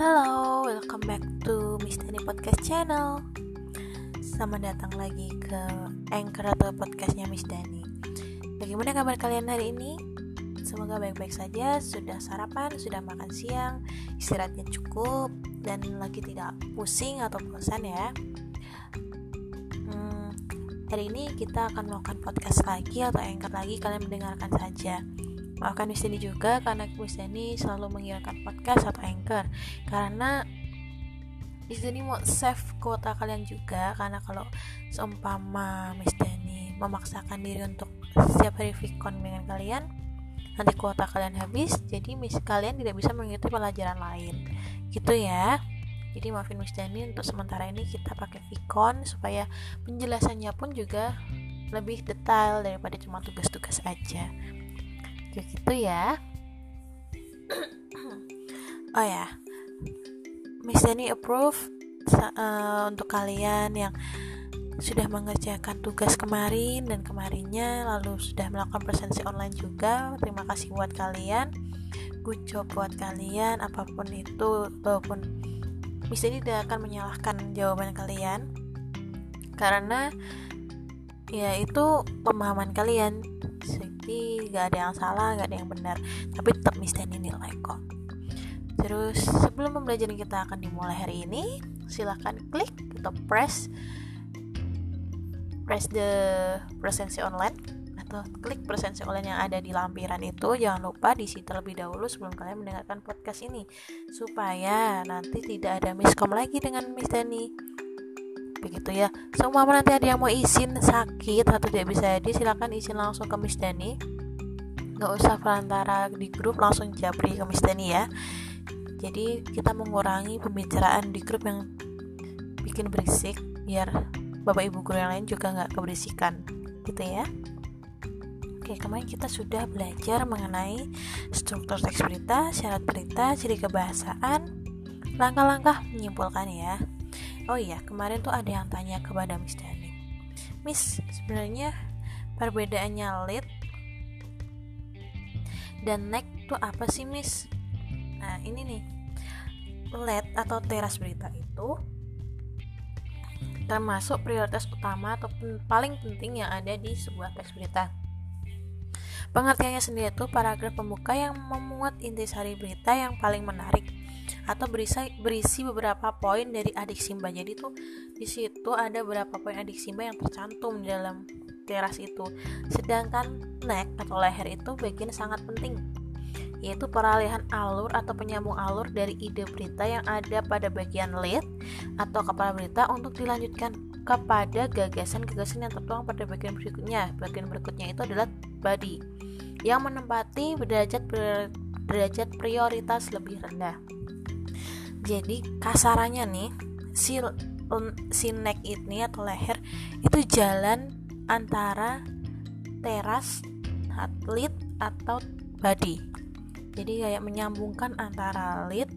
Halo, welcome back to Miss Dani Podcast Channel. Selamat datang lagi ke Anchor atau podcastnya Miss Dani. Bagaimana kabar kalian hari ini? Semoga baik-baik saja, sudah sarapan, sudah makan siang, istirahatnya cukup, dan lagi tidak pusing atau bosan ya. Hmm, Hari ini kita akan melakukan podcast lagi atau anchor lagi, kalian mendengarkan saja Maafkan Miss Deni juga karena Miss Deni selalu mengirimkan podcast atau anchor. Karena Miss Deni mau save kuota kalian juga Karena kalau seumpama Miss Deni memaksakan diri untuk setiap hari vicon dengan kalian Nanti kuota kalian habis Jadi Miss kalian tidak bisa mengikuti pelajaran lain. Gitu ya. Jadi maafin Miss Dani untuk sementara ini kita pakai Vicon supaya penjelasannya pun juga lebih detail daripada cuma tugas-tugas aja kayak gitu ya. Oh ya. Miss Dani approve uh, untuk kalian yang sudah mengerjakan tugas kemarin dan kemarinnya lalu sudah melakukan presensi online juga terima kasih buat kalian. Good job buat kalian apa pun itu walaupun Miss Dani tidak akan menyalahkan jawaban kalian. Karena ya itu pemahaman kalian jadi gak ada yang salah gak ada yang benar. Tapi tetap misteni nilai kok. Terus sebelum pembelajaran kita akan dimulai hari ini silahkan klik atau press press the presensi online atau klik presensi online yang ada di lampiran itu. Jangan lupa diisi terlebih dahulu sebelum kalian mendengarkan podcast ini. Supaya nanti tidak ada miskom lagi dengan Miss Dani begitu ya. Semua nanti ada yang mau izin sakit atau tidak bisa jadi silakan izin langsung ke Miss Dani. Nggak usah perantara di grup langsung japri ke Miss Dani ya. Jadi kita mengurangi pembicaraan di grup yang bikin berisik biar bapak ibu guru yang lain juga nggak keberisikan gitu ya. Oke, kemarin kita sudah belajar mengenai struktur teks berita, syarat berita, ciri kebahasaan, langkah-langkah menyimpulkan ya. Oh iya, kemarin tuh ada yang tanya kepada Miss Dani. Miss, sebenarnya perbedaannya lead dan neck tuh apa sih, Miss? Nah, ini nih. Lead atau teras berita itu termasuk prioritas utama atau paling penting yang ada di sebuah teks berita. Pengertiannya sendiri itu paragraf pembuka yang memuat intisari berita yang paling menarik atau berisi berisi beberapa poin dari adik Simba. Jadi tuh di situ ada beberapa poin adik Simba yang tercantum di dalam teras itu. Sedangkan neck atau leher itu bagian sangat penting yaitu peralihan alur atau penyambung alur dari ide berita yang ada pada bagian lead atau kepala berita untuk dilanjutkan kepada gagasan-gagasan yang tertuang pada bagian berikutnya. Bagian berikutnya itu adalah body yang menempati derajat derajat prioritas lebih rendah jadi kasarannya nih si si neck ini atau leher itu jalan antara teras lead atau body. Jadi kayak menyambungkan antara lead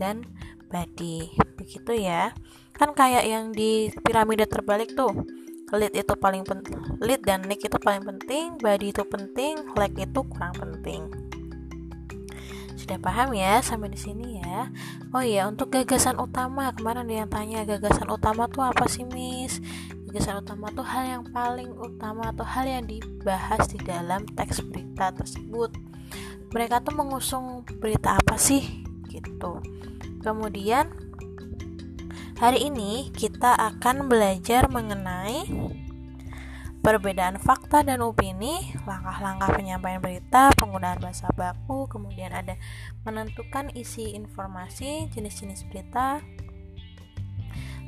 dan body. Begitu ya. Kan kayak yang di piramida terbalik tuh. Lead itu paling penting lead dan neck itu paling penting body itu penting leg itu kurang penting sudah paham ya sampai di sini ya? Oh iya untuk gagasan utama kemarin yang tanya gagasan utama tuh apa sih miss? Gagasan utama tuh hal yang paling utama atau hal yang dibahas di dalam teks berita tersebut. Mereka tuh mengusung berita apa sih? Gitu. Kemudian hari ini kita akan belajar mengenai perbedaan fakta dan opini, langkah-langkah penyampaian berita, penggunaan bahasa baku, kemudian ada menentukan isi informasi, jenis-jenis berita,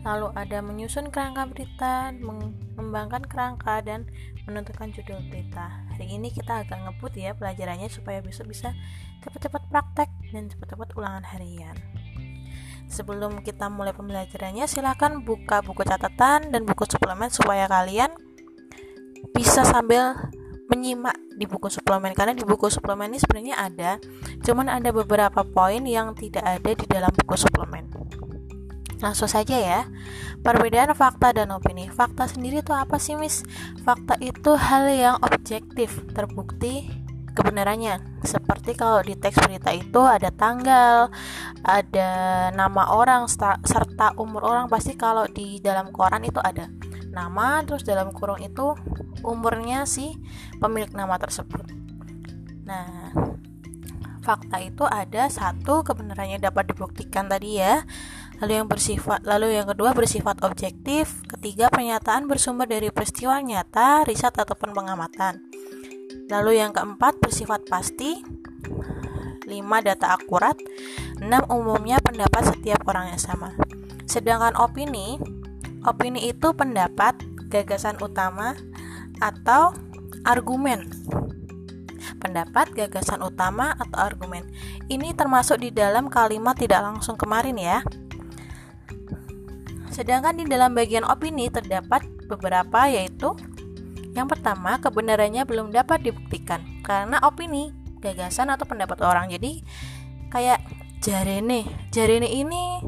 lalu ada menyusun kerangka berita, mengembangkan kerangka dan menentukan judul berita. Hari ini kita agak ngebut ya pelajarannya supaya besok bisa cepat-cepat praktek dan cepat-cepat ulangan harian. Sebelum kita mulai pembelajarannya, silahkan buka buku catatan dan buku suplemen supaya kalian bisa sambil menyimak di buku suplemen. Karena di buku suplemen ini sebenarnya ada cuman ada beberapa poin yang tidak ada di dalam buku suplemen. Langsung saja ya. Perbedaan fakta dan opini. Fakta sendiri itu apa sih mis fakta itu hal yang objektif terbukti kebenarannya. Seperti kalau di teks berita itu ada tanggal, ada nama orang serta umur orang pasti kalau di dalam koran itu ada nama terus dalam kurung itu umurnya si pemilik nama tersebut. Nah, fakta itu ada satu kebenarannya dapat dibuktikan tadi ya. Lalu yang bersifat lalu yang kedua bersifat objektif, ketiga pernyataan bersumber dari peristiwa nyata, riset ataupun pengamatan. Lalu yang keempat bersifat pasti. 5 data akurat. 6 umumnya pendapat setiap orang yang sama. Sedangkan opini, opini itu pendapat, gagasan utama atau argumen. Pendapat, gagasan utama atau argumen. Ini termasuk di dalam kalimat tidak langsung kemarin ya. Sedangkan di dalam bagian opini terdapat beberapa yaitu yang pertama, kebenarannya belum dapat dibuktikan karena opini, gagasan atau pendapat orang. Jadi kayak jarene, jarene ini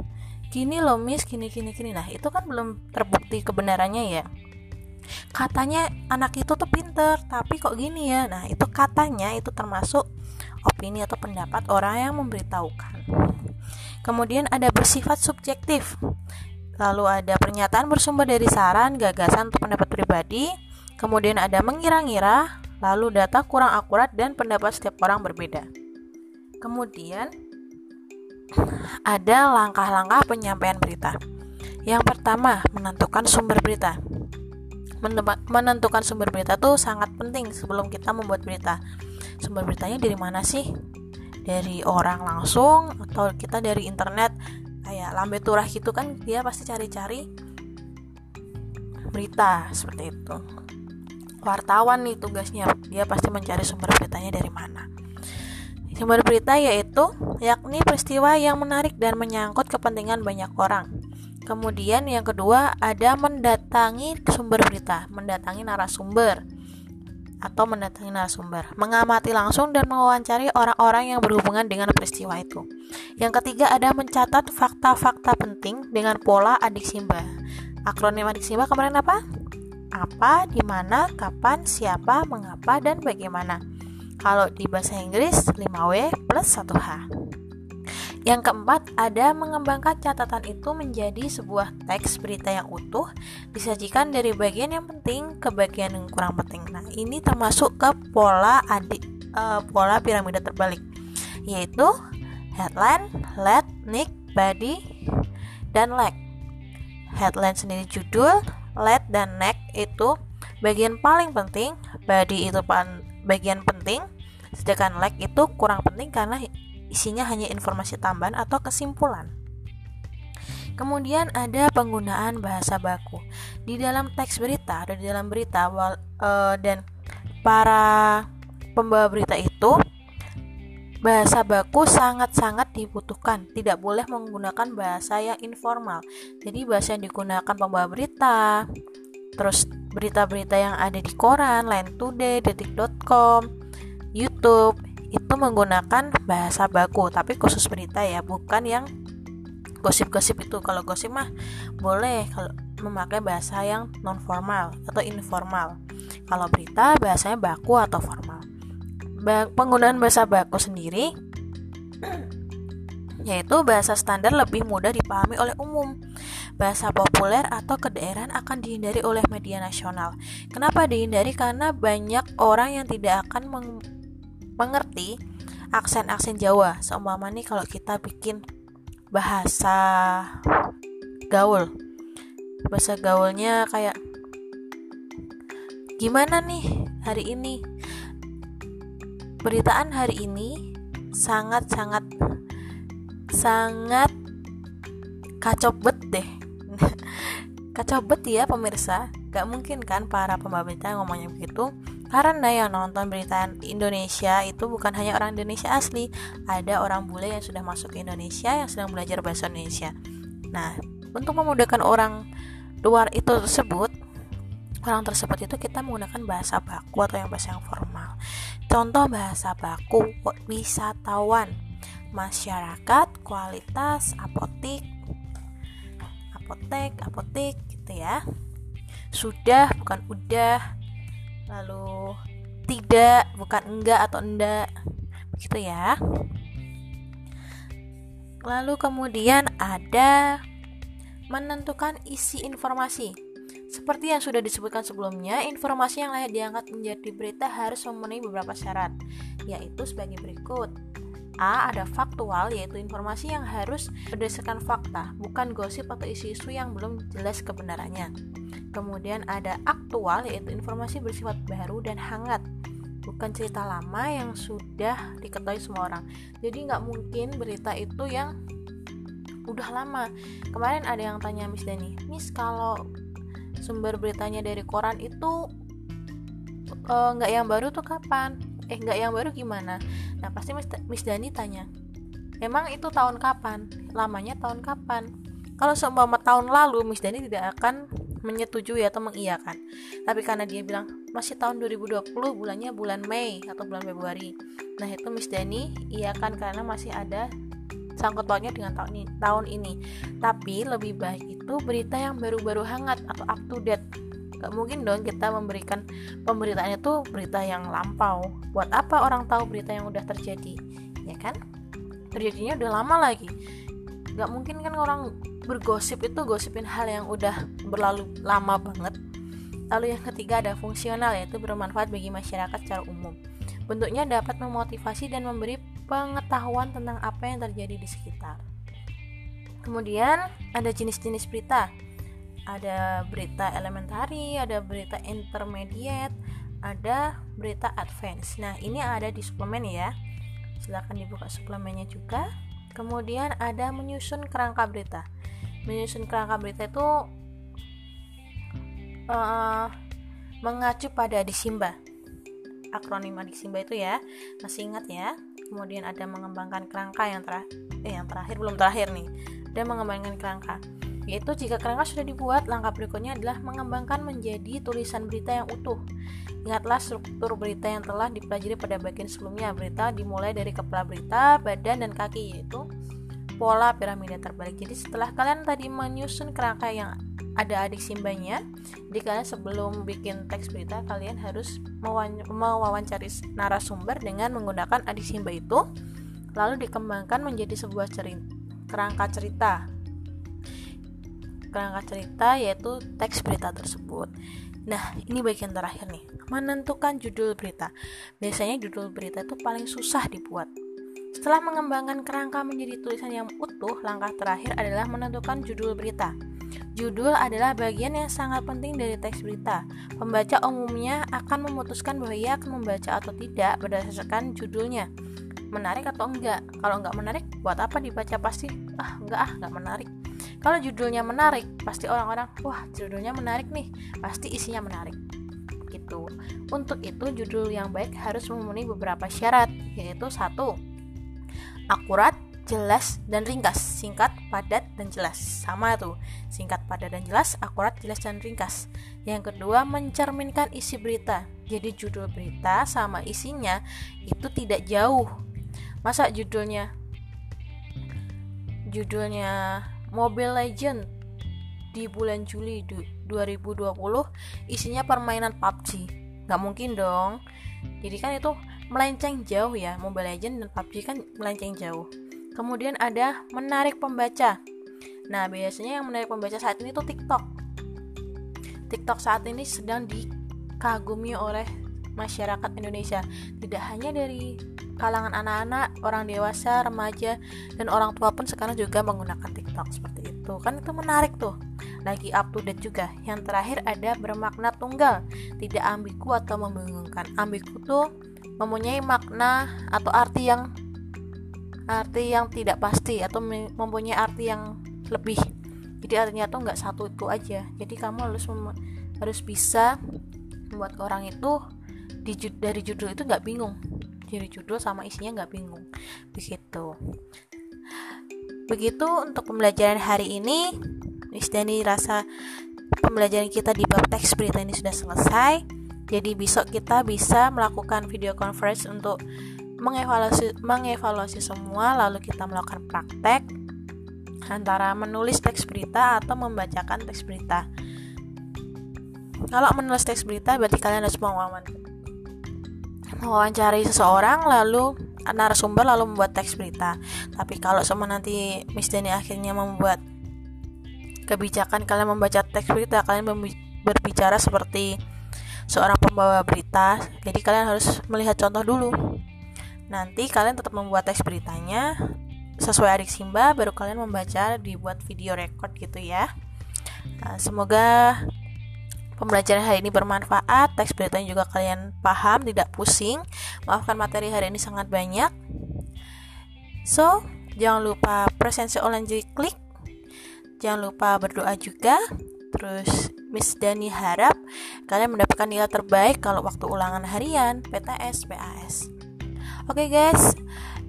gini loh miss, gini gini gini. Nah, itu kan belum terbukti kebenarannya ya. Katanya anak itu tuh pinter, tapi kok gini ya. Nah, itu katanya itu termasuk opini atau pendapat orang yang memberitahukan. Kemudian ada bersifat subjektif. Lalu ada pernyataan bersumber dari saran, gagasan atau pendapat pribadi Kemudian ada mengira-ngira, lalu data kurang akurat dan pendapat setiap orang berbeda. Kemudian ada langkah-langkah penyampaian berita. Yang pertama, menentukan sumber berita. Menentukan sumber berita itu sangat penting sebelum kita membuat berita. Sumber beritanya dari mana sih? Dari orang langsung atau kita dari internet kayak lambe turah gitu kan dia pasti cari-cari berita seperti itu wartawan nih tugasnya dia pasti mencari sumber beritanya dari mana sumber berita yaitu yakni peristiwa yang menarik dan menyangkut kepentingan banyak orang kemudian yang kedua ada mendatangi sumber berita mendatangi narasumber atau mendatangi narasumber, mengamati langsung dan mewawancari orang-orang yang berhubungan dengan peristiwa itu. Yang ketiga ada mencatat fakta-fakta penting dengan pola adik simba. Akronim adik simba kemarin apa? apa, di mana, kapan, siapa, mengapa, dan bagaimana. Kalau di bahasa Inggris 5W plus 1H. Yang keempat, ada mengembangkan catatan itu menjadi sebuah teks berita yang utuh, disajikan dari bagian yang penting ke bagian yang kurang penting. Nah, ini termasuk ke pola adik uh, pola piramida terbalik, yaitu headline, lead, nick, body, dan leg. Headline sendiri judul, lead dan neck itu bagian paling penting, body itu bagian penting, sedangkan leg itu kurang penting karena isinya hanya informasi tambahan atau kesimpulan. Kemudian ada penggunaan bahasa baku di dalam teks berita atau di dalam berita uh, dan para pembawa berita itu bahasa baku sangat-sangat dibutuhkan. Tidak boleh menggunakan bahasa yang informal. Jadi bahasa yang digunakan pembawa berita, terus berita-berita yang ada di koran, Line Today, Detik.com, YouTube itu menggunakan bahasa baku, tapi khusus berita ya, bukan yang gosip-gosip itu. Kalau gosip mah boleh kalau memakai bahasa yang non formal atau informal. Kalau berita bahasanya baku atau formal penggunaan bahasa baku sendiri yaitu bahasa standar lebih mudah dipahami oleh umum. Bahasa populer atau kedaerahan akan dihindari oleh media nasional. Kenapa dihindari? Karena banyak orang yang tidak akan mengerti aksen-aksen Jawa. Seumpama nih kalau kita bikin bahasa gaul. Bahasa gaulnya kayak gimana nih hari ini? Beritaan hari ini sangat-sangat sangat kacau bet deh kacau bet ya pemirsa gak mungkin kan para pembawa ngomongnya begitu karena yang nonton berita Indonesia itu bukan hanya orang Indonesia asli ada orang bule yang sudah masuk ke Indonesia yang sedang belajar bahasa Indonesia nah untuk memudahkan orang luar itu tersebut orang tersebut itu kita menggunakan bahasa baku atau yang bahasa yang formal Contoh bahasa baku wisatawan, masyarakat, kualitas, apotik, apotek, apotik gitu ya. Sudah bukan udah. Lalu tidak bukan enggak atau enggak begitu ya. Lalu kemudian ada menentukan isi informasi. Seperti yang sudah disebutkan sebelumnya, informasi yang layak diangkat menjadi berita harus memenuhi beberapa syarat, yaitu sebagai berikut. A. Ada faktual, yaitu informasi yang harus berdasarkan fakta, bukan gosip atau isu-isu yang belum jelas kebenarannya. Kemudian ada aktual, yaitu informasi bersifat baru dan hangat, bukan cerita lama yang sudah diketahui semua orang. Jadi nggak mungkin berita itu yang udah lama. Kemarin ada yang tanya Miss Dani, Miss kalau sumber beritanya dari koran itu eh, nggak uh, yang baru tuh kapan eh nggak yang baru gimana? Nah pasti Miss, Dani tanya emang itu tahun kapan? Lamanya tahun kapan? Kalau seumpama tahun lalu Miss Dani tidak akan menyetujui atau mengiyakan. Tapi karena dia bilang masih tahun 2020 bulannya bulan Mei atau bulan Februari. Nah itu Miss Dani iakan karena masih ada sangkut pautnya dengan tahun ini, tahun ini. Tapi lebih baik itu berita yang baru-baru hangat atau up to date. Gak mungkin dong kita memberikan pemberitaannya tuh berita yang lampau. Buat apa orang tahu berita yang udah terjadi? Ya kan? Terjadinya udah lama lagi. Gak mungkin kan orang bergosip itu gosipin hal yang udah berlalu lama banget. Lalu yang ketiga ada fungsional yaitu bermanfaat bagi masyarakat secara umum. Bentuknya dapat memotivasi dan memberi pengetahuan tentang apa yang terjadi di sekitar. Kemudian ada jenis-jenis berita. Ada berita elementary, ada berita intermediate, ada berita advance. Nah, ini ada di suplemen ya. Silahkan dibuka suplemennya juga. Kemudian ada menyusun kerangka berita. Menyusun kerangka berita itu uh, mengacu pada disimba. Akronim disimba itu ya. Masih ingat ya? kemudian ada mengembangkan kerangka yang terakhir eh yang terakhir belum terakhir nih dan mengembangkan kerangka yaitu jika kerangka sudah dibuat langkah berikutnya adalah mengembangkan menjadi tulisan berita yang utuh. Ingatlah struktur berita yang telah dipelajari pada bagian sebelumnya. Berita dimulai dari kepala berita badan dan kaki yaitu pola piramida terbalik. Jadi setelah kalian tadi menyusun kerangka yang ada adik simbanya jadi kalian sebelum bikin teks berita kalian harus mewawancari narasumber dengan menggunakan adik simba itu lalu dikembangkan menjadi sebuah cerita kerangka cerita kerangka cerita yaitu teks berita tersebut Nah, ini bagian terakhir nih. Menentukan judul berita. Biasanya judul berita itu paling susah dibuat. Setelah mengembangkan kerangka menjadi tulisan yang utuh, langkah terakhir adalah menentukan judul berita. Judul adalah bagian yang sangat penting dari teks berita. Pembaca umumnya akan memutuskan bahwa ia akan membaca atau tidak berdasarkan judulnya. Menarik atau enggak? Kalau enggak menarik, buat apa dibaca pasti? Ah, enggak ah, enggak menarik. Kalau judulnya menarik, pasti orang-orang, wah, judulnya menarik nih, pasti isinya menarik. Gitu. Untuk itu, judul yang baik harus memenuhi beberapa syarat, yaitu satu, akurat, jelas dan ringkas, singkat, padat dan jelas. Sama tuh, singkat, padat dan jelas, akurat, jelas dan ringkas. Yang kedua, mencerminkan isi berita. Jadi judul berita sama isinya itu tidak jauh. Masa judulnya judulnya Mobile Legend di bulan Juli 2020 isinya permainan PUBG. Gak mungkin dong. Jadi kan itu melenceng jauh ya Mobile Legend dan PUBG kan melenceng jauh Kemudian ada menarik pembaca. Nah, biasanya yang menarik pembaca saat ini tuh TikTok. TikTok saat ini sedang dikagumi oleh masyarakat Indonesia. Tidak hanya dari kalangan anak-anak, orang dewasa, remaja, dan orang tua pun sekarang juga menggunakan TikTok seperti itu. Kan itu menarik tuh. Lagi up to date juga. Yang terakhir ada bermakna tunggal, tidak ambigu atau membingungkan. Ambigu tuh mempunyai makna atau arti yang arti yang tidak pasti atau mempunyai arti yang lebih jadi artinya tuh nggak satu itu aja jadi kamu harus harus bisa membuat orang itu di, dari judul itu nggak bingung. Dari judul sama isinya nggak bingung. Begitu. Begitu untuk pembelajaran hari ini. Miss Dani rasa pembelajaran kita di bab teks berita ini sudah selesai. Jadi besok kita bisa melakukan video conference untuk mengevaluasi mengevaluasi semua lalu kita melakukan praktek antara menulis teks berita atau membacakan teks berita. Kalau menulis teks berita berarti kalian harus mewawancari seseorang lalu narasumber lalu membuat teks berita. Tapi kalau semua nanti Miss Dani akhirnya membuat kebijakan kalian membaca teks berita, kalian berbicara seperti seorang pembawa berita. Jadi kalian harus melihat contoh dulu. Nanti kalian tetap membuat teks beritanya sesuai adik Simba baru kalian membaca dibuat video record gitu ya. Nah, semoga Pembelajaran hari ini bermanfaat, teks beritanya juga kalian paham, tidak pusing. Maafkan materi hari ini sangat banyak. So, jangan lupa presensi online jadi klik. Jangan lupa berdoa juga. Terus Miss Dani harap kalian mendapatkan nilai terbaik kalau waktu ulangan harian, PTS, PAS. Oke okay guys,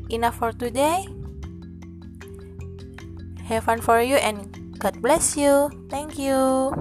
enough for today. Have fun for you and God bless you. Thank you.